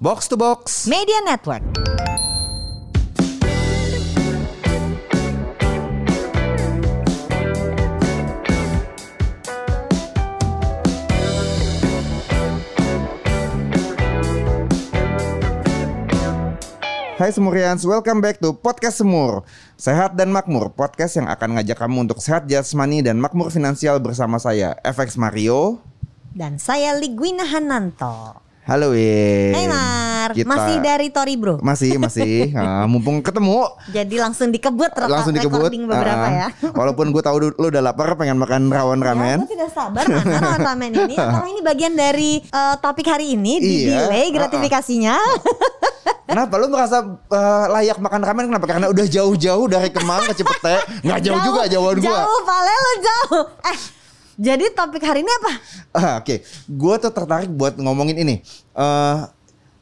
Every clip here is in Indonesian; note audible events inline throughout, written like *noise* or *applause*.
Box to Box. Media Network. Hai Semurians, welcome back to Podcast Semur. Sehat dan makmur, podcast yang akan ngajak kamu untuk sehat jasmani dan makmur finansial bersama saya, FX Mario. Dan saya Ligwina Hananto. Halo Win. Hai Mar, Kita- masih dari Tori bro. Masih, masih. *laughs* Ah, mumpung ketemu, Jadi langsung dikebut reka- langsung dikebut. beberapa Ah, ya. Walaupun gue tahu lu udah lapar pengen makan rawon Ya, ramen. aku tidak sabar mana ramen ramen ini. *laughs* Karena ini bagian dari eh, topik hari ini di Iya. delay gratifikasinya. *laughs* Kenapa lu merasa eh, layak makan ramen kenapa? Karena udah jauh-jauh dari Kemang ke Cipete. Nggak jauh, juga jauhan gua. Jauh, pale lo jauh. Eh, jadi topik hari ini apa? Ah, Oke, gue tuh tertarik buat ngomongin ini. Eh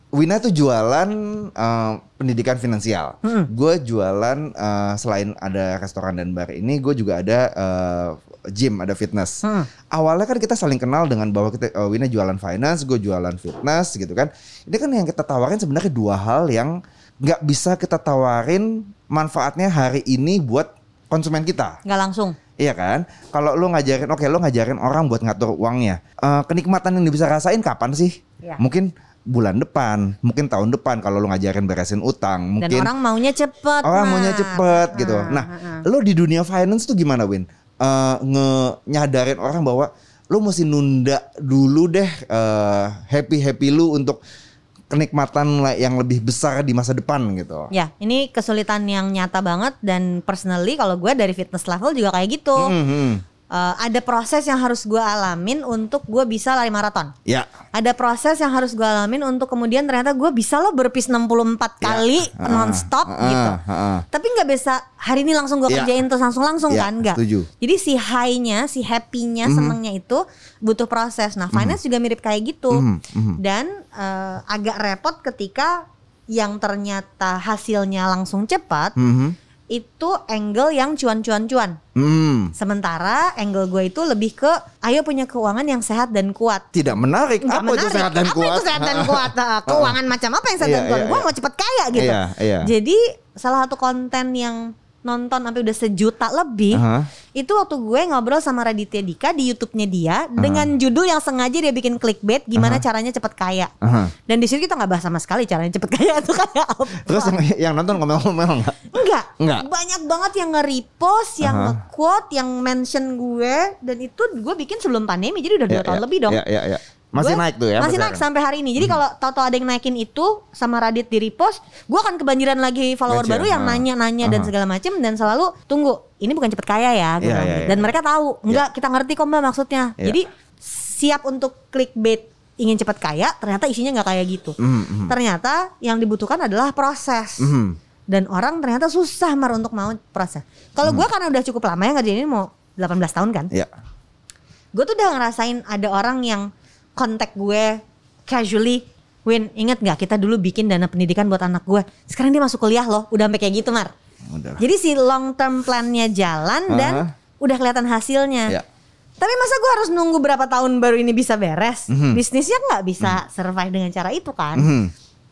Wina tuh jualan eh, pendidikan finansial. Gue jualan eh, selain ada restoran dan bar ini, gue juga ada eh, gym, ada fitness. Awalnya kan kita saling kenal dengan bahwa kita eh, Wina jualan finance, gue jualan fitness gitu kan. Ini kan yang kita tawarin sebenarnya dua hal yang nggak bisa kita tawarin manfaatnya hari ini buat konsumen kita. Nggak langsung. Iya kan? Kalau lu ngajarin, oke lu ngajarin orang buat ngatur uangnya. Eh, kenikmatan yang bisa rasain kapan sih? Iya. Mungkin bulan depan, mungkin tahun depan kalau lu ngajarin beresin utang, Dan mungkin orang maunya cepet. orang Mar. maunya cepet gitu. Ah, Nah, ah, ah. lu di dunia finance tuh gimana, Win? Eh, nge nyadarin orang bahwa lu mesti nunda dulu deh happy happy lu untuk kenikmatan yang lebih besar di masa depan gitu. Ya, ini kesulitan yang nyata banget dan personally kalau gue dari fitness level juga kayak gitu. Mhm. Eh, ada proses yang harus gue alamin untuk gue bisa lari maraton. Ya. Ada proses yang harus gue alamin untuk kemudian ternyata gue bisa lo berpis 64 kali Ah, nonstop ah, gitu. ah, ah. Tapi nggak bisa hari ini langsung gue Ya. kerjain terus langsung langsung Ya, kan nggak. Jadi si high-nya, si happy-nya, Mhm. senengnya itu butuh proses. Nah finance juga mirip kayak gitu. Mhm, mhm. Dan eh, agak repot ketika yang ternyata hasilnya langsung cepat Mhm. Itu angle yang cuan-cuan-cuan. Hmm. Sementara angle gue itu lebih ke ayo punya keuangan yang sehat dan kuat. Tidak menarik. Nggak apa itu menarik. sehat dan apa kuat? itu sehat dan kuat? *laughs* Nah, keuangan macam apa yang sehat Iya, dan kuat? iya, gue iya. mau cepet kaya gitu. Iya, iya. Jadi salah satu konten yang nonton sampai udah sejuta lebih Aha. itu waktu gue ngobrol sama Raditya Dika di YouTube-nya dia dengan judul yang sengaja dia bikin clickbait gimana caranya cepet kaya. Aha. Dan di situ kita nggak bahas sama sekali caranya cepet kaya itu kayak apa. Terus yang, yang nonton ngomel-ngomel nggak? Enggak. Enggak. Banyak banget yang nge-repost, yang Aha. nge-quote, yang mention gue dan itu gue bikin sebelum pandemi jadi udah dua Ya, tahun ya, lebih dong. Ya, ya, ya. Masih Gue naik tuh ya? Masih naik sampai hari ini. Jadi kalau tahu-tahu ada yang naikin itu sama Radit di repost, gue akan kebanjiran lagi follower baru yang ah. nanya-nanya dan Aha. segala macem dan selalu tunggu. Ini bukan cepet kaya ya, Iya, iya, gitu. iya. Dan mereka tahu, enggak kita ngerti kok mbak maksudnya. Iya. Jadi siap untuk clickbait ingin cepet kaya, ternyata isinya nggak kayak gitu. Mhm, mhm. Ternyata yang dibutuhkan adalah proses. Mhm. Dan orang ternyata susah mar untuk mau proses. Kalau gue karena udah cukup lama ya ngerjain ini mau 18 tahun kan Ya. gue tuh udah ngerasain ada orang yang kontak gue casually Win inget nggak kita dulu bikin dana pendidikan buat anak gue sekarang dia masuk kuliah loh udah sampai kayak gitu mar Udah. jadi si long term plannya jalan dan Aha. udah kelihatan hasilnya Ya. tapi masa gue harus nunggu berapa tahun baru ini bisa beres Mhm. bisnisnya nggak bisa survive dengan cara itu kan Mhm.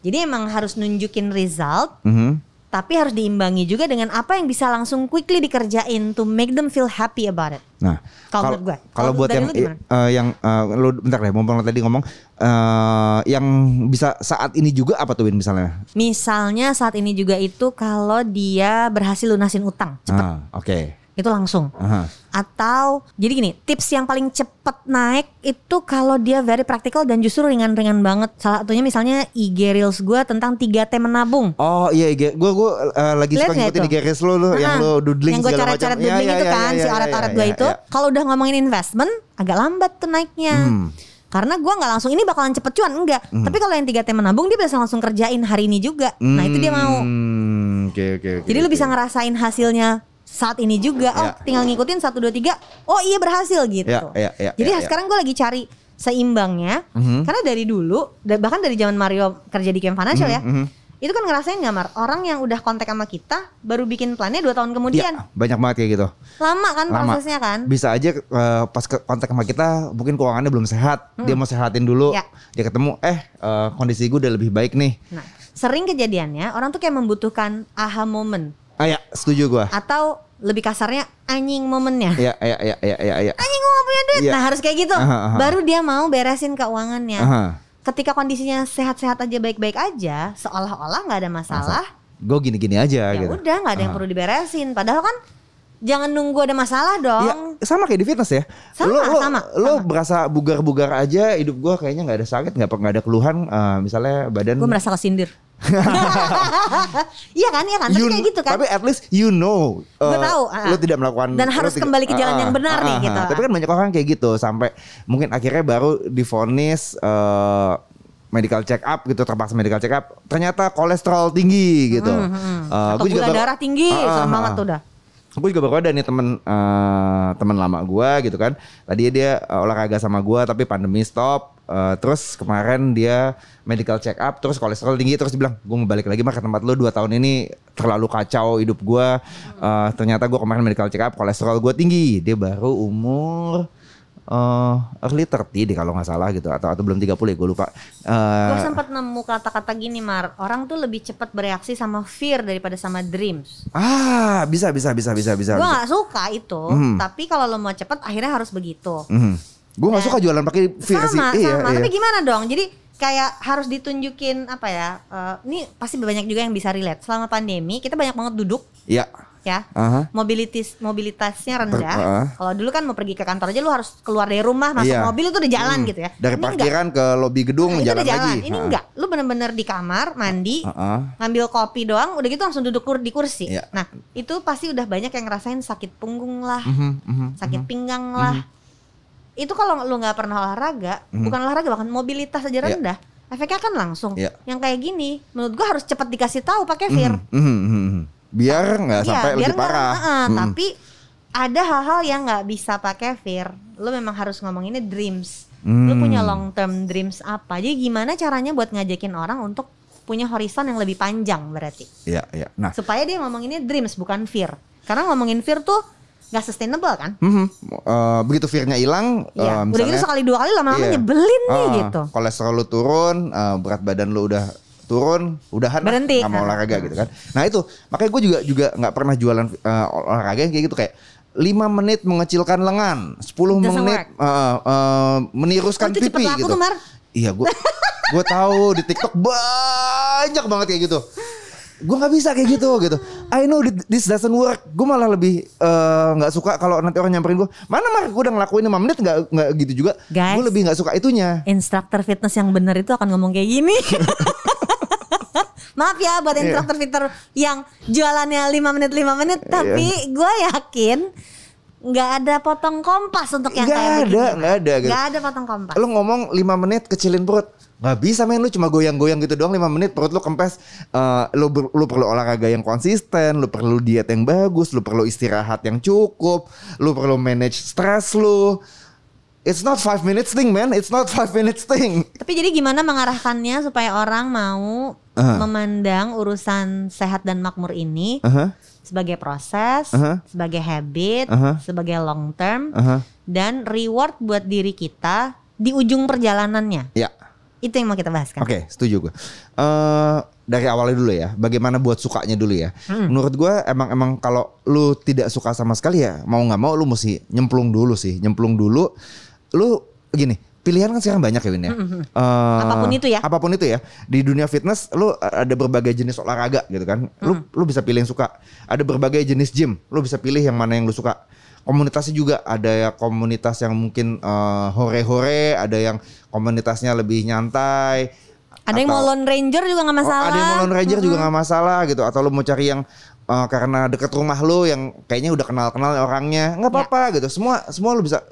jadi emang harus nunjukin result Mhm. Tapi harus diimbangi juga dengan apa yang bisa langsung quickly dikerjain to make them feel happy about it Nah, Kalau gue. Kalau buat yang eh, yang eh, lu bentar deh, mumpung tadi ngomong eh yang bisa saat ini juga apa tuh Win misalnya? Misalnya saat ini juga itu kalau dia berhasil lunasin utang cepet Ah, oke. Itu langsung. Aha. Atau jadi gini, tips yang paling cepet naik itu kalau dia very practical dan justru ringan-ringan banget. Salah satunya misalnya IG Reels gue tentang 3T menabung. Oh iya, iya. gue gue eh, lagi Lihat suka ngikutin itu? di garis lu, lu yang lu doodling yang gue segala coret-coret macam. doodling Iya, itu iya, kan iya, si iya, oret-oret iya, gue iya, itu kalau udah ngomongin investment agak lambat tuh naiknya Hmm. karena gue nggak langsung ini bakalan cepet cuan enggak tapi kalau yang 3T menabung dia bisa langsung kerjain hari ini juga nah itu dia mau Hmm, Oke oke oke. Jadi lu oke. bisa ngerasain hasilnya saat ini juga. Oh, Ya. tinggal ngikutin satu dua tiga. Oh iya berhasil gitu. Ya, ya, ya, Jadi ya, ya. sekarang gue lagi cari seimbangnya. Mhm. Karena dari dulu, bahkan dari zaman Mario kerja di Camp Financial ya, mhm. Itu kan ngerasain nggak Mar? Orang yang udah kontak sama kita baru bikin plannya dua tahun kemudian. Ya, banyak banget kayak gitu. Lama kan Lama. prosesnya kan? Bisa aja eh, pas ke kontak sama kita mungkin keuangannya belum sehat. Dia mau sehatin dulu. Ya. Dia ketemu eh eh, kondisi gue udah lebih baik nih. Nah, sering kejadiannya orang tuh kayak membutuhkan aha moment Ah ya, setuju gua. atau lebih kasarnya anjing momennya. Ya, ya, ya, ya, ya, ya. Anjing gue gak punya duit. Iya. Nah harus kayak gitu. Aha, aha. Baru dia mau beresin keuangannya. Aha. Ketika kondisinya sehat-sehat aja baik-baik aja, seolah-olah nggak ada masalah. Gue gini-gini aja Ya gitu. udah nggak ada yang perlu diberesin. Padahal kan jangan nunggu ada masalah dong. Ya, sama kayak di fitness ya. Sama, lo, lo, sama, lo sama. berasa bugar-bugar aja, hidup gua kayaknya nggak ada sakit, nggak nggak ada keluhan. eh, misalnya badan. Gue merasa kesindir. *laughs* Iya kan, iya kan. Tapi You- kayak gitu kan. Tapi at least you know. Gue eh, tahu, ah. Lo tidak melakukan. Dan harus tidak- kembali ke jalan ah, yang benar nih, ah, gitu. Tapi kan banyak orang kayak gitu sampai mungkin akhirnya baru difonis eh, medical check up gitu terpaksa medical check up ternyata kolesterol tinggi gitu. Eh, Hmm, Atau gua juga gula baru- darah tinggi, serem ah, banget tuh udah. Gue juga baru ada nih temen eh, temen lama gua gitu kan. Tadi dia eh, olahraga sama gua tapi pandemi stop. Eh, terus kemarin dia medical check up terus kolesterol tinggi terus dia bilang gue mau balik lagi mah ke tempat lu dua tahun ini terlalu kacau hidup gua. Eh, ternyata gua kemarin medical check up kolesterol gua tinggi. Dia baru umur eh early 30 deh kalau nggak salah gitu atau atau belum 30 ya gue lupa. Eh, Gue sempat nemu kata-kata gini Mar, orang tuh lebih cepat bereaksi sama fear daripada sama dreams. ah bisa bisa bisa bisa bisa. Gue nggak suka itu, Hmm. tapi kalau lo mau cepet akhirnya harus begitu. Gue nggak suka jualan pakai fear sih. sama, Iya, sama. iya. Tapi gimana dong? Jadi kayak harus ditunjukin apa ya? eh, ini pasti banyak juga yang bisa relate. Selama pandemi kita banyak banget duduk Iya. Ya. Aha. Mobilitas mobilitasnya rendah. uh. Kalau dulu kan mau pergi ke kantor aja lu harus keluar dari rumah, masuk Iya. mobil itu udah jalan Hmm. gitu ya. Dari Ini enggak. parkiran ke lobi gedung Nah, itu jalan udah jalan. lagi. Ini Ha. enggak. Lu bener-bener di kamar, mandi, Heeh. ngambil kopi doang, udah gitu langsung duduk di kursi. Iya. Nah, itu pasti udah banyak yang ngerasain sakit punggung lah, Mhm, mhm, sakit mhm. pinggang lah. Itu kalau lu nggak pernah olahraga, bukan olahraga bahkan mobilitas aja. Iya. rendah, efeknya kan langsung. Iya. Yang kayak gini, menurut gua harus cepat dikasih tahu pakai fear. Mhm, mhm, mhm. Biar nggak Iya, sampai biar lebih parah. Heeh, Mhm. Tapi ada hal-hal yang nggak bisa pakai fear. Lu memang harus ngomonginnya dreams. Lu Hmm. punya long term dreams apa? Jadi gimana caranya buat ngajakin orang untuk punya horizon yang lebih panjang berarti? Iya, iya. Nah, Supaya dia ngomonginnya dreams bukan fear. Karena ngomongin fear tuh nggak sustainable kan? mhm. Eh, begitu fear-nya hilang, eh, Iya. Udah gitu misalnya sekali dua kali lama-lama Iya. nyebelin nih ah, gitu. Kolesterol lu turun, eh, berat badan lu udah turun, udahan Berhenti. nggak mau Ah. olahraga gitu kan. Nah itu makanya gue juga juga nggak pernah jualan eh, olahraga yang kayak gitu kayak 5 menit mengecilkan lengan, 10 Doesn't menit eh, eh, meniruskan Oh, pipi gitu. tuh, Mar. Iya gue *laughs* gue tahu di TikTok banyak banget kayak gitu. Gue nggak bisa kayak gitu gitu. I know thi- this doesn't work. Gue malah lebih nggak suka kalau nanti orang nyamperin gue. Mana mar? Gue udah ngelakuin 5 menit nggak nggak gitu juga. Gue lebih nggak suka itunya. Instruktur fitness yang benar itu akan ngomong kayak gini. *laughs* Maaf ya buat Iya. instruktur fitness yang jualannya 5 menit 5 menit Iya. tapi gue yakin nggak ada potong kompas untuk yang Nggak kayak ada, begini. nggak ada gitu. Nggak ada potong kompas. Lu ngomong 5 menit kecilin perut. Nggak bisa men lu cuma goyang-goyang gitu doang 5 menit perut lu kempes. Eh, lu lu perlu olahraga yang konsisten, lu perlu diet yang bagus, lu perlu istirahat yang cukup, lu perlu manage stres lu. It's not five minutes thing man, it's not five minutes thing. Tapi jadi gimana mengarahkannya supaya orang mau Aha. memandang urusan sehat dan makmur ini Aha, sebagai proses, Aha. sebagai habit, Aha. sebagai long term aha. dan reward buat diri kita di ujung perjalanannya. Ya. Itu yang mau kita bahas kan. Oke, setuju gue. Eh dari awalnya dulu ya, bagaimana buat sukanya dulu ya. Hmm. Menurut gue emang emang kalau lu tidak suka sama sekali ya, mau nggak mau lu mesti nyemplung dulu sih, nyemplung dulu. Lu gini, pilihan kan sekarang banyak ya Win ya. Eh, Hmm, Apa pun itu ya. Apa pun itu ya. Di dunia fitness lu ada berbagai jenis olahraga gitu kan. Lu Hmm. lu bisa pilih yang suka. Ada berbagai jenis gym, lu bisa pilih yang mana yang lu suka. Komunitasnya juga ada ya komunitas yang mungkin eh, hore-hore, ada yang komunitasnya lebih nyantai. Ada yang Atau- mau Lone Ranger juga nggak masalah. Oh, ada yang mau Lone Ranger juga nggak masalah gitu. Atau lu mau cari yang eh, karena deket rumah lu yang kayaknya udah kenal-kenal orangnya, nggak Ya. apa-apa gitu. Semua semua lu bisa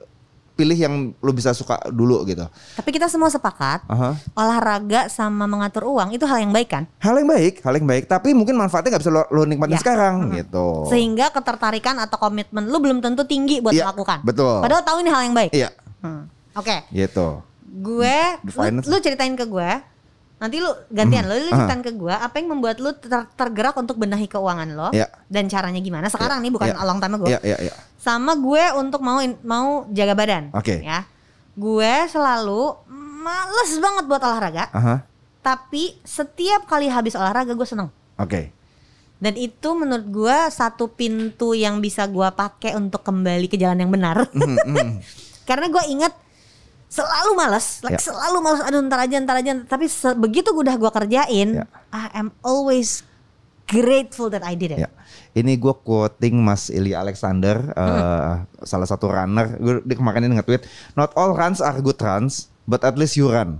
pilih yang lu bisa suka dulu gitu. Tapi kita semua sepakat Aha. olahraga sama mengatur uang itu hal yang baik kan? Hal yang baik, hal yang baik. Tapi mungkin manfaatnya nggak bisa lo, lo nikmatin Ya. sekarang gitu. Sehingga ketertarikan atau komitmen lu belum tentu tinggi buat Iya, melakukan. betul. Padahal tahu ini hal yang baik. Iya, Hmm. Oke, gitu. gue, lu, lu ceritain ke gue, Nanti lu gantian Hmm. lo, lu ceritain ke gue apa yang membuat lu ter- tergerak untuk benahi keuangan lo Ya. dan caranya gimana sekarang nih bukan a long time ago. Iya, iya, iya. Sama gue untuk mau in- mau jaga badan. Oke. Ya. Gue selalu males banget buat olahraga, Aha. tapi setiap kali habis olahraga gue seneng. Oke. Dan itu menurut gue satu pintu yang bisa gue pakai untuk kembali ke jalan yang benar. Mhm, mhm. *laughs* Karena gue ingat selalu malas, like Ya. selalu malas. Aduh ntar aja, ntar aja. Tapi begitu udah gue kerjain, Ya. I am always grateful that I did it. Ya. Ini gue quoting Mas Ili Alexander, eh, salah satu runner. Gue dia kemarin ini nge-tweet, not all runs are good runs, but at least you run.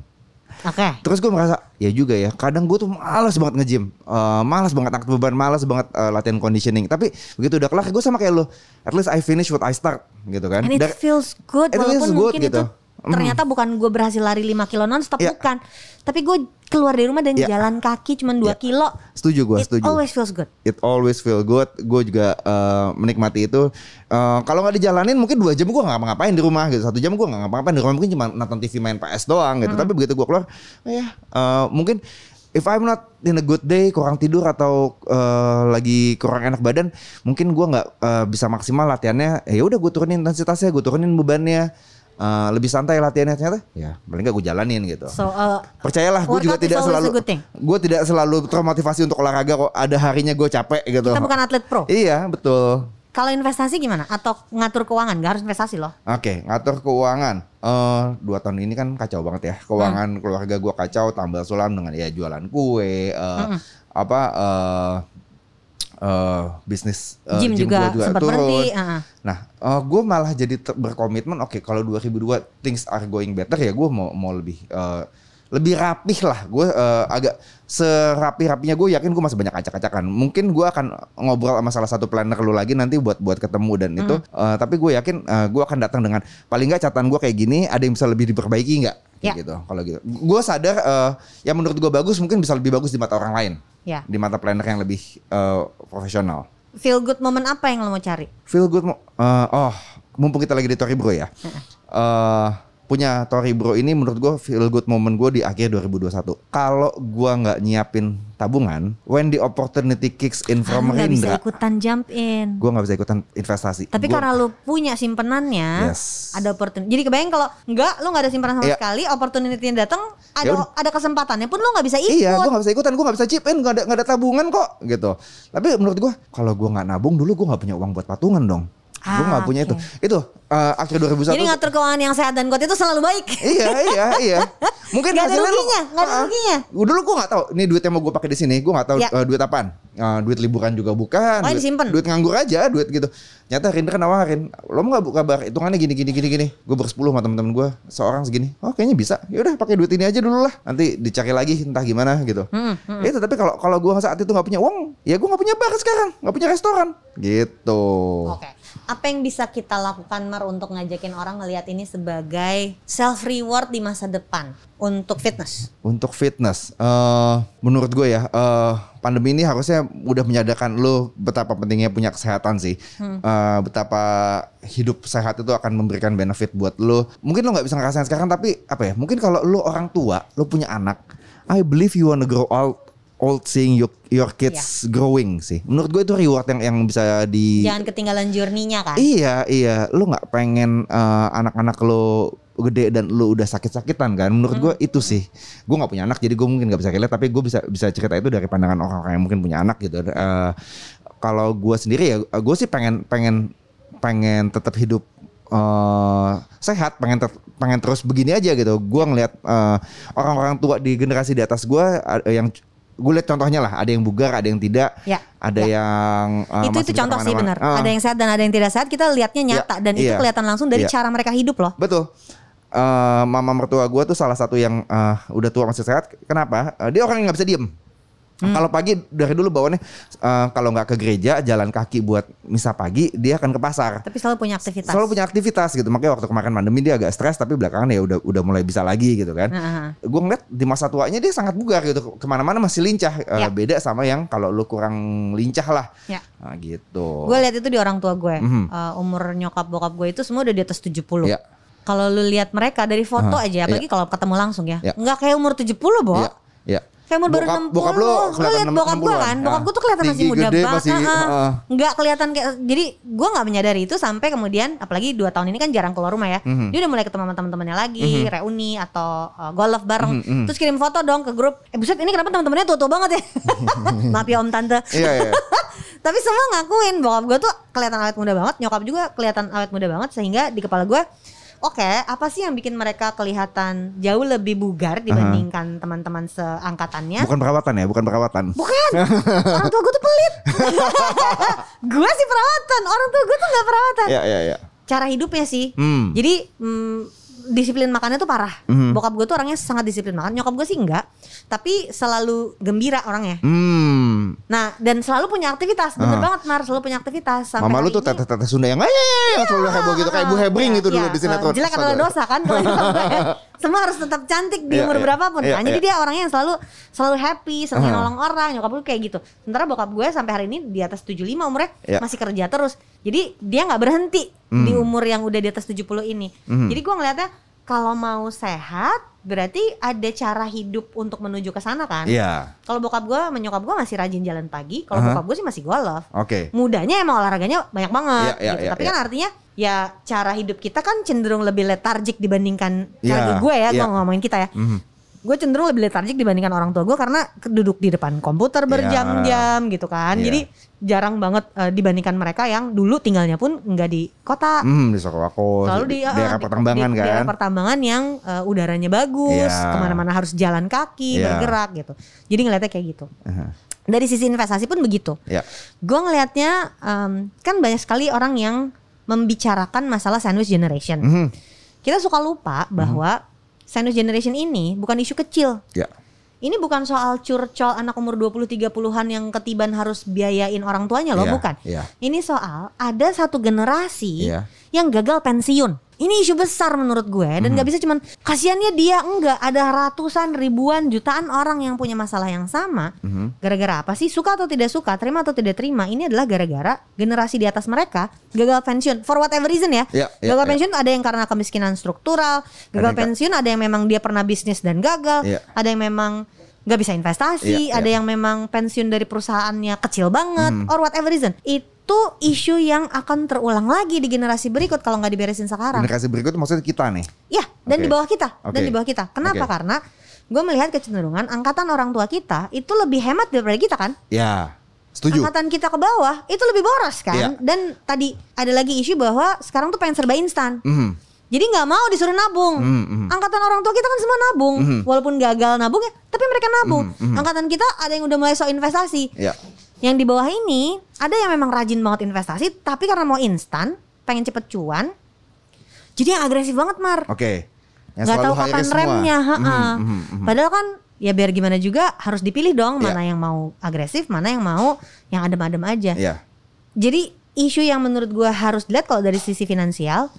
Oke. Terus gue merasa, ya juga ya. Kadang gue tuh malas banget nge-gym, Eh, malas banget angkat beban, malas banget eh, latihan conditioning. Tapi begitu udah kelar, gue sama kayak lo. At least I finish what I start, gitu kan. And it Dari- feels good It walaupun feels good, mungkin gitu. itu ternyata bukan gue berhasil lari 5 kilo nonstop Ya. bukan. Tapi gue keluar dari rumah dan Ya. jalan kaki cuma 2 Ya. kilo. Setuju gue, It setuju. always feels good. It always feel good. Gue juga eh, menikmati itu. Eh, kalau nggak dijalanin mungkin dua jam gue nggak ngapa-ngapain di rumah gitu. Satu jam gue nggak ngapa-ngapain di rumah mungkin cuma nonton TV main PS doang gitu. Tapi begitu gue keluar, oh ya eh, mungkin if I'm not in a good day, kurang tidur atau eh, lagi kurang enak badan, mungkin gue nggak eh, bisa maksimal latihannya. Ya udah gue turunin intensitasnya, gue turunin bebannya. Eh, lebih santai latihannya ternyata? Ya paling nggak gue jalanin gitu. So uh, percayalah gue juga tidak selalu gue tidak selalu termotivasi untuk olahraga kok. Ada harinya gue capek gitu. Kita bukan atlet pro. iya betul. Kalau investasi gimana? Atau ngatur keuangan? Gak harus investasi loh. oke ngatur keuangan. Eh dua tahun ini kan kacau banget ya. Keuangan keluarga gue kacau tambah sulam dengan ya jualan kue eh, apa eh eh, bisnis eh, Gym juga gua sempat turun. berhenti, uh-uh. Nah, gue malah jadi berkomitmen. Oke, kalau 2002 things are going better ya, gue mau mau lebih eh, lebih rapih lah. Gue eh, agak serapi rapinya gue yakin gue masih banyak acak-acakan. Mungkin gue akan ngobrol sama salah satu planner lu lagi nanti buat buat ketemu dan itu. Eh, tapi gue yakin gue akan datang dengan paling nggak catatan gue kayak gini. Ada yang bisa lebih diperbaiki nggak? Ya. gitu. Kalau gitu, gue sadar eh, yang menurut gue bagus mungkin bisa lebih bagus di mata orang lain. Ya. Di mata planner yang lebih eh, profesional. Feel good moment apa yang lo mau cari? Feel good eh, oh, mumpung kita lagi di Tori Bro ya. eh punya Tori Bro ini menurut gue feel good moment gue di akhir 2021. Kalau gue nggak nyiapin tabungan, when the opportunity kicks in Ah, from lu gak bisa Rindra, ikutan jump in. gue nggak bisa ikutan investasi. Tapi Gua- karena lu punya simpenannya, Yes. ada opportunity. Jadi kebayang kalau enggak, lu nggak ada simpanan sama Iya. sekali, opportunity yang datang, ada Ya udah. ada kesempatannya pun lu nggak bisa ikut. Iya, gue gak bisa ikutan, gue gak bisa chip in, gak ada, nggak ada tabungan kok, gitu. Tapi menurut gue, kalau gue nggak nabung dulu, gue nggak punya uang buat patungan dong. Gue Ah, nggak punya oke. itu. Itu eh, akhir 2021. Jadi ngatur keuangan yang sehat dan kuat itu selalu baik. iya iya iya *laughs* mungkin Nggak ada hasilnya lu- ruginya, nggak ada Ah, ruginya. dulu gue nggak tahu ini duit yang mau gue pakai di sini gue nggak tahu Ya. eh, duit apaan Eh, duit liburan juga bukan Oh, duit, disimpan. duit nganggur aja duit gitu nyata Rindra nawarin lo mau nggak buka kabar hitungannya gini gini gini gini gue bersepuluh sama temen-temen gue seorang segini oh kayaknya bisa ya udah pakai duit ini aja dulu lah nanti dicari lagi entah gimana gitu Hmm, hmm. itu tapi kalau kalau gue saat itu nggak punya uang ya gue nggak punya bar sekarang nggak punya restoran gitu Oke. Apa yang bisa kita lakukan Mar untuk ngajakin orang ngelihat ini sebagai self reward di masa depan untuk fitness? Untuk fitness, eh menurut gue ya, eh pandemi ini harusnya udah menyadarkan lo betapa pentingnya punya kesehatan sih. Eh, betapa hidup sehat itu akan memberikan benefit buat lo. Mungkin lo nggak bisa ngerasain sekarang, tapi apa ya? Mungkin kalau lo orang tua, lo punya anak, I believe you wanna grow old, old seeing your, your kids growing sih. Menurut gue itu reward yang yang bisa di Jangan ketinggalan journey-nya kan? Iya, iya. Lu nggak pengen eh, anak-anak lo gede dan lu udah sakit-sakitan kan? Menurut gue itu sih. Gue nggak punya anak, jadi gue mungkin nggak bisa relate. Tapi gue bisa bisa cerita itu dari pandangan orang-orang yang mungkin punya anak gitu. Eh, kalau gue sendiri ya, gue sih pengen pengen pengen tetap hidup eh, sehat, pengen ter- pengen terus begini aja gitu. Gue ngeliat eh, orang-orang tua di generasi di atas gue yang gue lihat contohnya lah, ada yang bugar, ada yang tidak, Ya, ada ya. yang eh, itu itu contoh sih benar. Ah. Ada yang sehat dan ada yang tidak sehat. Kita lihatnya nyata dan itu iya. kelihatan langsung dari Iya. cara mereka hidup loh. Betul. Eh, mama mertua gue tuh salah satu yang eh, udah tua masih sehat. Kenapa? Eh, dia orang yang nggak bisa diem. Hmm. Kalau pagi dari dulu bawaannya eh, kalau nggak ke gereja jalan kaki buat misa pagi dia akan ke pasar. Tapi selalu punya aktivitas. Selalu punya aktivitas gitu. Makanya waktu kemarin pandemi dia agak stres tapi belakangan ya udah udah mulai bisa lagi gitu kan. Heeh. Gue ngeliat di masa tuanya dia sangat bugar gitu. Ke mana-mana masih lincah. Eh, Ya. Beda sama yang kalau lu kurang lincah lah. Ya. Nah, gitu. Gue lihat itu di orang tua gue. Mhm. Eh, umur nyokap bokap gue itu semua udah di atas 70. Ya. Kalau lu lihat mereka dari foto Aha, aja, apalagi kalau ketemu langsung ya, Ya. nggak kayak umur 70 Bo. Iya. Ya. Kayak umur baru Bokap- 60 bokap lu kelihatan liat bokap gue 60-an. kan Bokap gue tuh kelihatan masih muda gede, banget masih, Heeh. ah. Nggak kelihatan kayak Jadi gue gak menyadari itu Sampai kemudian Apalagi 2 tahun ini kan jarang keluar rumah ya Mhm. Dia udah mulai ketemu sama teman-temannya lagi Reuni atau uh, golf bareng Mhm, mhm. Terus kirim foto dong ke grup Eh buset ini kenapa teman-temannya tua-tua banget ya *laughs* Maaf ya om tante Iya, iya. *laughs* Tapi semua ngakuin bokap gue tuh kelihatan awet muda banget, nyokap juga kelihatan awet muda banget sehingga di kepala gue Oke, apa sih yang bikin mereka kelihatan jauh lebih bugar dibandingkan teman-teman seangkatannya? Bukan perawatan ya, bukan perawatan. Bukan, *laughs* orang tua gue tuh pelit. *laughs* gue sih perawatan, orang tua gue tuh nggak perawatan. Iya, iya, iya. Cara hidupnya sih. Hmm. Jadi mm, disiplin makannya tuh parah. Mhm. Bokap gue tuh orangnya sangat disiplin makan. Nyokap gue sih enggak, tapi selalu gembira orangnya. Hmm. Nah, dan selalu punya aktivitas. Bener Ah. banget, Mar. Selalu punya aktivitas. Sampai Mama lu tuh teteh-teteh Sunda yang "Ayah, yang selalu heboh gitu kayak Ibu Hebring Iya, gitu dulu iya. di sinetron. Jelek adalah dosa kan *laughs* semua harus tetap cantik di Iya, umur iya. berapapun Iya, kan. Jadi iya. dia orangnya yang selalu selalu happy, senang Aha. nolong orang. Nyokap gue kayak gitu. Sementara bokap gue sampai hari ini di atas 75 umurnya Iya. masih kerja terus. Jadi dia nggak berhenti di Hmm. umur yang udah di atas 70 ini. Hmm. Jadi gue ngeliatnya kalau mau sehat berarti ada cara hidup untuk menuju ke sana kan. Iya. Kalau bokap gue, menyokap gue masih rajin jalan pagi. Kalau Aha. bokap gue sih masih golf Oke. mudanya emang olahraganya banyak banget Iya, iya, gitu. iya, Tapi iya. kan artinya ya cara hidup kita kan cenderung lebih letargik dibandingkan cara Iya, gue ya, gue iya. ngomongin kita ya. Mhm. Gue cenderung lebih letargik dibandingkan orang tua gue karena duduk di depan komputer berjam-jam gitu kan. Iya. Jadi jarang banget eh, dibandingkan mereka yang dulu tinggalnya pun nggak di kota. Hmm, di Sokowako, Selalu di, di eh, daerah di- pertambangan di kan. daerah pertambangan yang eh, udaranya bagus, Iya. ke mana-mana harus jalan kaki, Iya. bergerak gitu. Jadi ngeliatnya kayak gitu. Aha. Dari sisi investasi pun begitu Ya. gue ngelihatnya em, kan banyak sekali orang yang membicarakan masalah sandwich generation. Mhm. Kita suka lupa bahwa sandwich generation ini bukan isu kecil. Ya. Ini bukan soal curcol anak umur 20-30-an yang ketiban harus biayain orang tuanya loh, Iya, bukan. iya. Ini soal ada satu generasi Iya. yang gagal pensiun. Ini isu besar menurut gue dan Mhm. nggak bisa cuman kasihannya dia enggak ada ratusan ribuan jutaan orang yang punya masalah yang sama. Mhm. Gara-gara apa sih? Suka atau tidak suka, terima atau tidak terima. Ini adalah gara-gara generasi di atas mereka gagal pensiun for whatever reason ya. Ya, ya, gagal ya. pensiun ada yang karena kemiskinan struktural, gagal ka- pensiun ada yang memang dia pernah bisnis dan gagal, Ya. ada yang memang nggak bisa investasi, Ya, ya. ada yang memang pensiun dari perusahaannya kecil banget Hmm. or whatever reason. Itu isu yang akan terulang lagi di generasi berikut kalau nggak diberesin sekarang. Generasi berikut maksudnya kita nih. Ya, dan Oke. di bawah kita, dan Oke. di bawah kita. Kenapa? Oke. Karena gue melihat kecenderungan angkatan orang tua kita itu lebih hemat daripada kita kan. Ya. Setuju. Angkatan kita ke bawah itu lebih boros kan. Iya. Dan tadi ada lagi isu bahwa sekarang tuh pengen serba instan. Mhm. Jadi nggak mau disuruh nabung. Mhm, mhm. Angkatan orang tua kita kan semua nabung, Mhm. walaupun gagal nabung ya, tapi mereka nabung. Mhm, mhm. Angkatan kita ada yang udah mulai sok investasi. Ya. Yang di bawah ini ada yang memang rajin banget investasi, tapi karena mau instan, pengen cepet cuan, jadi yang agresif banget mar. Oke. Yang Nggak selalu tahu kapan semua. remnya. ha-ha. Mhm, mhm, mhm. Padahal kan ya biar gimana juga harus dipilih dong Iya. mana yang mau agresif, mana yang mau yang adem-adem aja. Ya. Jadi isu yang menurut gua harus dilihat kalau dari sisi finansial,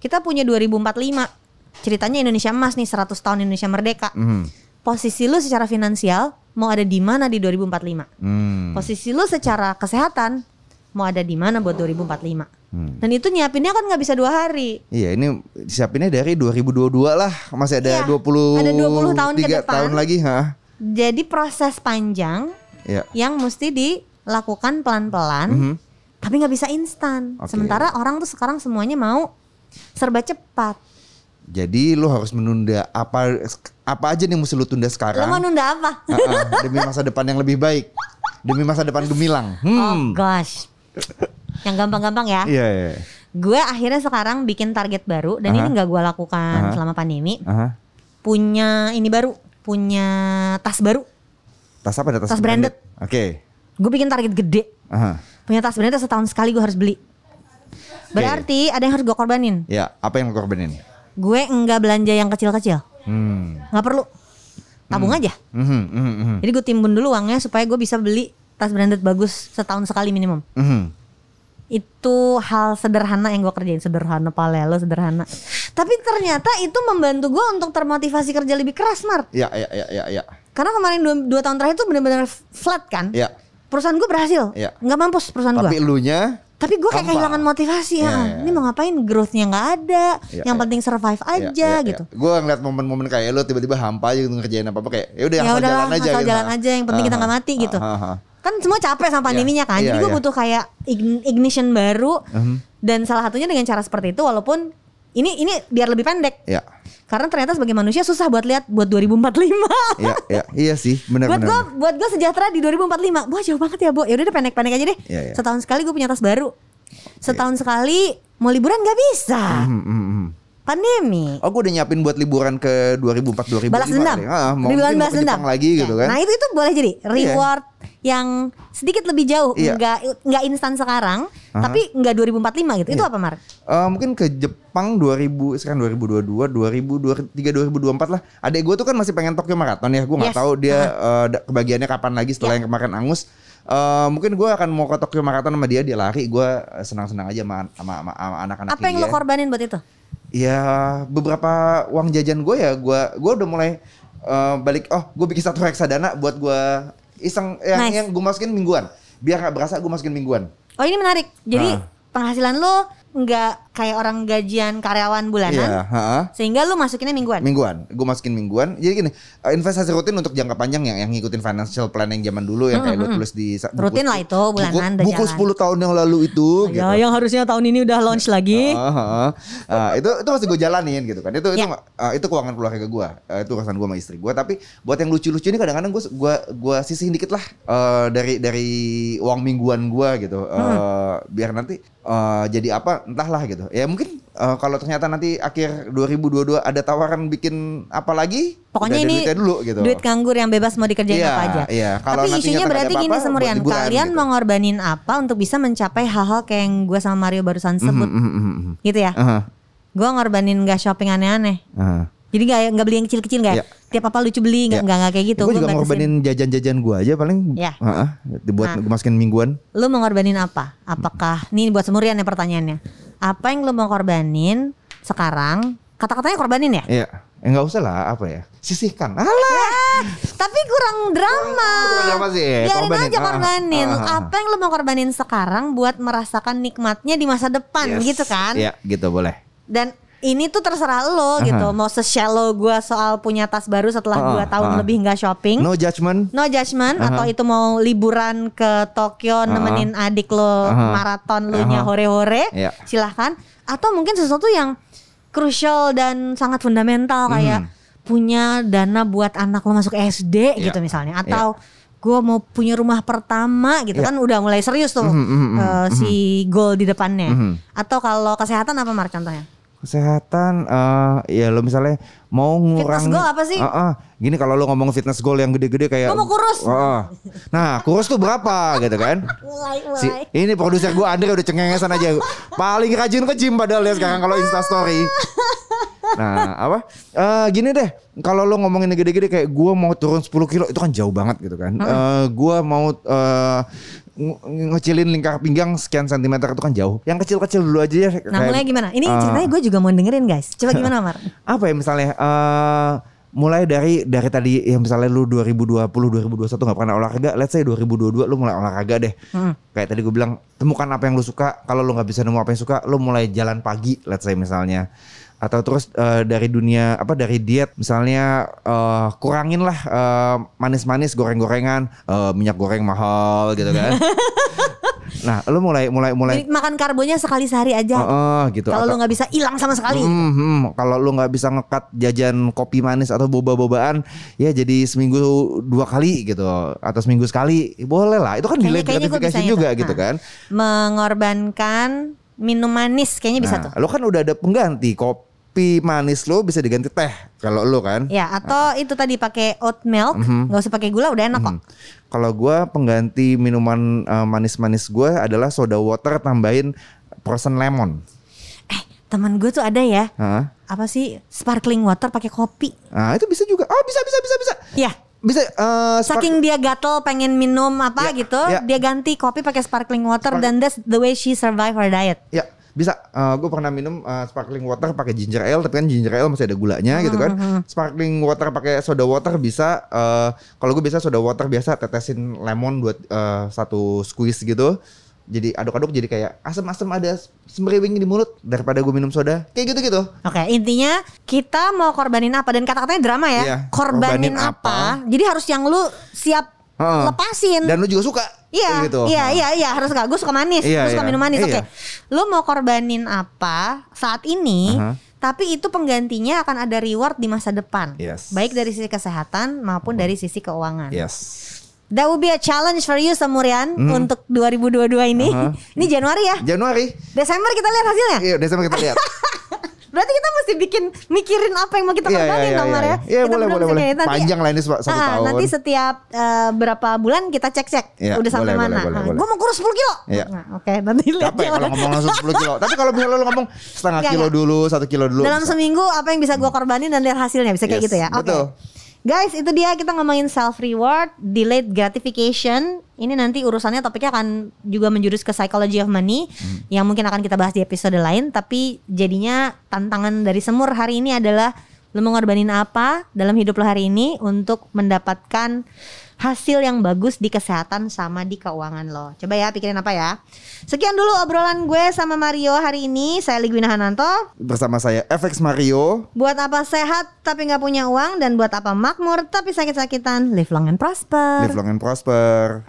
kita punya 2045. Ceritanya Indonesia emas nih 100 tahun Indonesia merdeka. Mhm. Posisi lu secara finansial mau ada di mana di 2045? Hmm. Posisi lu secara kesehatan mau ada di mana buat 2045? Hmm. Dan itu nyiapinnya kan nggak bisa dua hari. Iya ini disiapinnya dari 2022 lah masih ada Iya, 20 ada 20 tahun ke depan. tahun lagi ha. Jadi proses panjang Ya. yang mesti dilakukan pelan-pelan, Mhm. tapi nggak bisa instan. Oke. Sementara orang tuh sekarang semuanya mau serba cepat. Jadi lu harus menunda apa apa aja nih mesti lu tunda sekarang mau nunda apa? Ha-ha, demi masa depan yang lebih baik. Demi masa depan gemilang. Oh Hmm. gosh, yang gampang-gampang ya. Iya, iya. Gue akhirnya sekarang bikin target baru dan Aha. ini nggak gue lakukan Aha. selama pandemi. Aha. Punya ini baru, punya tas baru. Tas apa? Ada Tas branded. Oke. Gue bikin target gede. Aha. Punya tas branded setahun sekali gue harus beli. Berarti ada yang harus gue korbanin. Ya, apa yang lu korbanin? Gue enggak belanja yang kecil-kecil. Hmm. nggak perlu. Tabung aja. Mhm, mhm, mhm. Jadi gue timbun dulu uangnya supaya gue bisa beli tas branded bagus setahun sekali minimum. Mhm. Itu hal sederhana yang gue kerjain sederhana pale lo sederhana. Tapi ternyata itu membantu gue untuk termotivasi kerja lebih keras Mar. Ya, ya, ya, ya, ya. Karena kemarin dua, dua tahun terakhir itu benar-benar flat kan. Ya. Perusahaan gue berhasil. Iya. Nggak mampus perusahaan Tapi gue. elunya Tapi gue kayak kehilangan motivasi ya. Iya, iya, Ini mau ngapain? Growthnya nggak ada. Iya, yang iya. penting survive aja gitu. Gue ngeliat momen-momen kayak lo tiba-tiba hampa aja gitu ngerjain apa-apa kayak ya udah Ya asal udahlah, jalan aja asal gitu. jalan aja, yang penting kita nggak mati gitu. Ah, ah. Kan semua capek sama pandeminya kan. Iya, Jadi gue iya. butuh kayak ign- ignition baru. Mhm. Dan salah satunya dengan cara seperti itu walaupun ini ini biar lebih pendek. Ya, Karena ternyata sebagai manusia susah buat lihat buat 2045. iya, iya, iya sih, buat benar-benar. gue buat gue sejahtera di 2045 wah jauh banget ya bu ya udah deh pendek-pendek aja deh Iya, iya. setahun sekali gue punya tas baru setahun sekali mau liburan nggak bisa Hmm, hmm, hmm. Pandemi Oh, gue udah nyiapin buat liburan ke 2004 2005 balas dendam kali. Ah, mau liburan balas dendam lagi gitu Ya, kan. nah itu itu boleh jadi reward yang sedikit lebih jauh Iya. nggak nggak instan sekarang tapi nggak 2045 gitu itu Iya. apa Mar? Eh, mungkin ke Jepang 2000 sekarang 2022 2023 2024 lah. Adek gue tuh kan masih pengen Tokyo Marathon ya. Gue nggak Yes. tahu dia eh, da- kebagiannya kapan lagi setelah Ya. yang kemarin angus. Eh, mungkin gue akan mau ke Tokyo Marathon sama dia dia lari. Gue senang-senang aja sama sama, sama, sama anak-anak apa yang dia. lo korbanin buat itu? Ya beberapa uang jajan gue ya gue gue udah mulai eh, balik. Oh gue bikin satu reksadana buat gue iseng yang Nice. yang gue masukin mingguan. Biar nggak berasa gue masukin mingguan. Oh ini menarik jadi Ah. penghasilan lo nggak kayak orang gajian karyawan bulanan Iya, heeh. sehingga lo masukinnya mingguan. Mingguan, gue masukin mingguan. Jadi gini, eh, investasi rutin untuk jangka panjang yang yang ngikutin financial plan yang zaman dulu yang kayak lu tulis di buku- Rutin lah itu, bulanan buku, buku jalan. 10 tahun yang lalu itu gitu. Ya, yang harusnya tahun ini udah launch *laughs* lagi. Ah, ah. itu itu masih gue jalanin gitu kan. Itu itu Ya. ah, itu keuangan keluarga gue. Eh, itu urusan gue sama istri gue. Tapi buat yang lucu-lucu ini kadang-kadang gue gua gua sisihin dikit lah eh, dari dari uang mingguan gue gitu. Eh, Hmm. Biar nanti eh, jadi apa entahlah gitu. Ya mungkin eh, kalau ternyata nanti akhir 2022 ada tawaran bikin apa lagi? Pokoknya ini dulu gitu. duit nganggur yang bebas mau dikerjain Iya, apa aja. iya. Kalau Tapi isunya berarti gini Semurian, kalian gitu. mau ngorbanin apa untuk bisa mencapai hal-hal kayak yang gue sama Mario barusan sebut Mhm, mhm, mhm. gitu ya? Aha, Gue ngorbanin gak shopping aneh-aneh. Jadi gak, nggak beli yang kecil-kecil gak? Iya. Tiap apa lucu beli Iya. nggak nggak nggak kayak gitu. gue Gua juga ngorbanin jajan-jajan gue aja paling. Iya. Heeh, dibuat Nah. gue masukin mingguan. Lu mau ngorbanin apa? Apakah ini buat Semurian ya pertanyaannya? Apa yang lu mau korbanin sekarang? Kata-katanya korbanin ya? Iya. Eh nggak usah lah apa ya. Sisihkan. Alah. Ah, tapi kurang drama. kurang drama sih, eh, Biarin korbanin. aja Ah, korbanin. ah, ah. Apa yang lu mau korbanin sekarang buat merasakan nikmatnya di masa depan Yes. gitu kan? Iya, gitu boleh. Dan ini tuh terserah lo gitu. Mau se-shallow gue soal punya tas baru setelah Ah, dua tahun ah. lebih nggak shopping. No judgment. No judgment atau itu mau liburan ke Tokyo nemenin adik lo Aha. maraton lu nya Aha. hore-hore Iya. silahkan atau mungkin sesuatu yang crucial dan sangat fundamental kayak Hmm. punya dana buat anak lo masuk SD Iya. gitu misalnya atau gue mau punya rumah pertama gitu Iya. kan udah mulai serius tuh Mhm, mhm, mhm, eh, si goal di depannya Mhm. atau kalau kesehatan apa Mar contohnya Kesehatan eh ya lo misalnya mau ngurangin goal apa sih? Ah, ah. gini kalau lo ngomong fitness goal yang gede-gede kayak mau kurus. Ah, ah. Nah, kurus tuh berapa gitu kan? mulai Si, ini produser gue Andre udah cengengesan aja. Paling rajin ke gym padahal ya sekarang kalau Insta story. Nah, apa? Eh gini deh, kalau lo ngomongin gede-gede kayak gue mau turun 10 kilo itu kan jauh banget gitu kan. Eh gue mau eh, nge- ngecilin lingkar pinggang sekian sentimeter itu kan jauh. Yang kecil-kecil dulu aja ya. nah kayak, mulai gimana ini eh, ceritanya gue juga mau dengerin guys coba gimana Mar *laughs* apa ya misalnya eh mulai dari dari tadi yang misalnya lu 2020 2021 nggak pernah olahraga let's say 2022 lu mulai olahraga deh Hmm. kayak tadi gue bilang temukan apa yang lu suka kalau lu nggak bisa nemu apa yang suka lu mulai jalan pagi let's say misalnya atau terus eh, dari dunia apa dari diet misalnya eh, kurangin lah eh, manis-manis goreng-gorengan eh, minyak goreng mahal gitu kan *laughs* nah lu mulai mulai mulai Jadi makan karbonya sekali sehari aja Eh, eh, gitu kalau Atau- lu nggak bisa hilang sama sekali Hmm, hmm. Kalau lu nggak bisa ngekat jajan kopi manis atau boba-bobaan, ya jadi seminggu dua kali gitu, atau seminggu sekali, boleh lah. Itu kan gratification bisa juga itu. gitu Nah. kan. mengorbankan minum manis kayaknya bisa Nah, tuh lu kan udah ada pengganti kopi manis lo bisa diganti teh kalau lu kan. ya atau itu tadi pakai oat milk Mhm. nggak usah pakai gula udah enak kok Kalau gua pengganti minuman eh, manis-manis gua adalah soda water tambahin frozen lemon. eh teman gue tuh ada ya Hah? apa sih sparkling water pakai kopi Nah, itu bisa juga. Oh, bisa bisa bisa bisa. ya Bisa spark- saking dia gatel pengen minum apa Ya, gitu ya. dia ganti kopi pakai sparkling water Spark- dan that's the way she survive her diet Ya bisa. gue pernah minum uh, sparkling water pakai ginger ale, tapi kan ginger ale masih ada gulanya gitu kan. Sparkling water pakai soda water bisa. uh, kalau gue biasa soda water biasa tetesin lemon buat uh, satu squeeze gitu. jadi aduk-aduk jadi kayak asam-asam ada semeriwing di mulut daripada gue minum soda. Kayak gitu-gitu. Oke, intinya kita mau korbanin apa dan kata-katanya drama ya. Iya, korbanin, korbanin apa? Jadi harus yang lu siap Heeh. lepasin. Dan lu juga suka. Iya, gitu. iya, iya, iya, harus gak. Gue suka manis, Iya, gue suka iya. minum manis. Oke, Iya. lu mau korbanin apa saat ini? Aha. Tapi itu penggantinya akan ada reward di masa depan, Yes. baik dari sisi kesehatan maupun dari sisi keuangan. Yes. That will be a challenge for you Samurian untuk 2022 ini. Hmm. Aha. ini Januari ya. Januari. Desember kita lihat hasilnya. Iya, Desember kita lihat. *laughs* Berarti kita mesti bikin mikirin apa yang mau kita Iya, iya, korbanin iya, dong, Mar iya. ya. Iya, Kita boleh, boleh, boleh. nanti- Panjang lah ini satu Ah, tahun. Nanti setiap eh, berapa bulan kita cek-cek Iya, udah sampai boleh, mana. boleh, boleh, boleh. Gue mau kurus 10 kilo. Iya. Nah, Oke, nanti lihat ya. kalau ngomong langsung 10 kilo. Tapi kalau misalnya lu ngomong setengah kilo dulu, satu kilo dulu. Dalam bisa. seminggu apa yang bisa gue korbanin dan lihat hasilnya bisa kayak Yes, gitu ya. Oke. betul. Guys, itu dia kita ngomongin self reward, delayed gratification. Ini nanti urusannya topiknya akan juga menjurus ke psychology of money Hmm. yang mungkin akan kita bahas di episode lain. Tapi jadinya tantangan dari semur hari ini adalah lo mau ngorbanin apa dalam hidup lo hari ini untuk mendapatkan hasil yang bagus di kesehatan sama di keuangan lo. Coba ya pikirin apa ya. Sekian dulu obrolan gue sama Mario hari ini. Saya Ligwina Hananto. Bersama saya FX Mario. Buat apa sehat tapi nggak punya uang dan buat apa makmur tapi sakit-sakitan. Live long and prosper. Live long and prosper.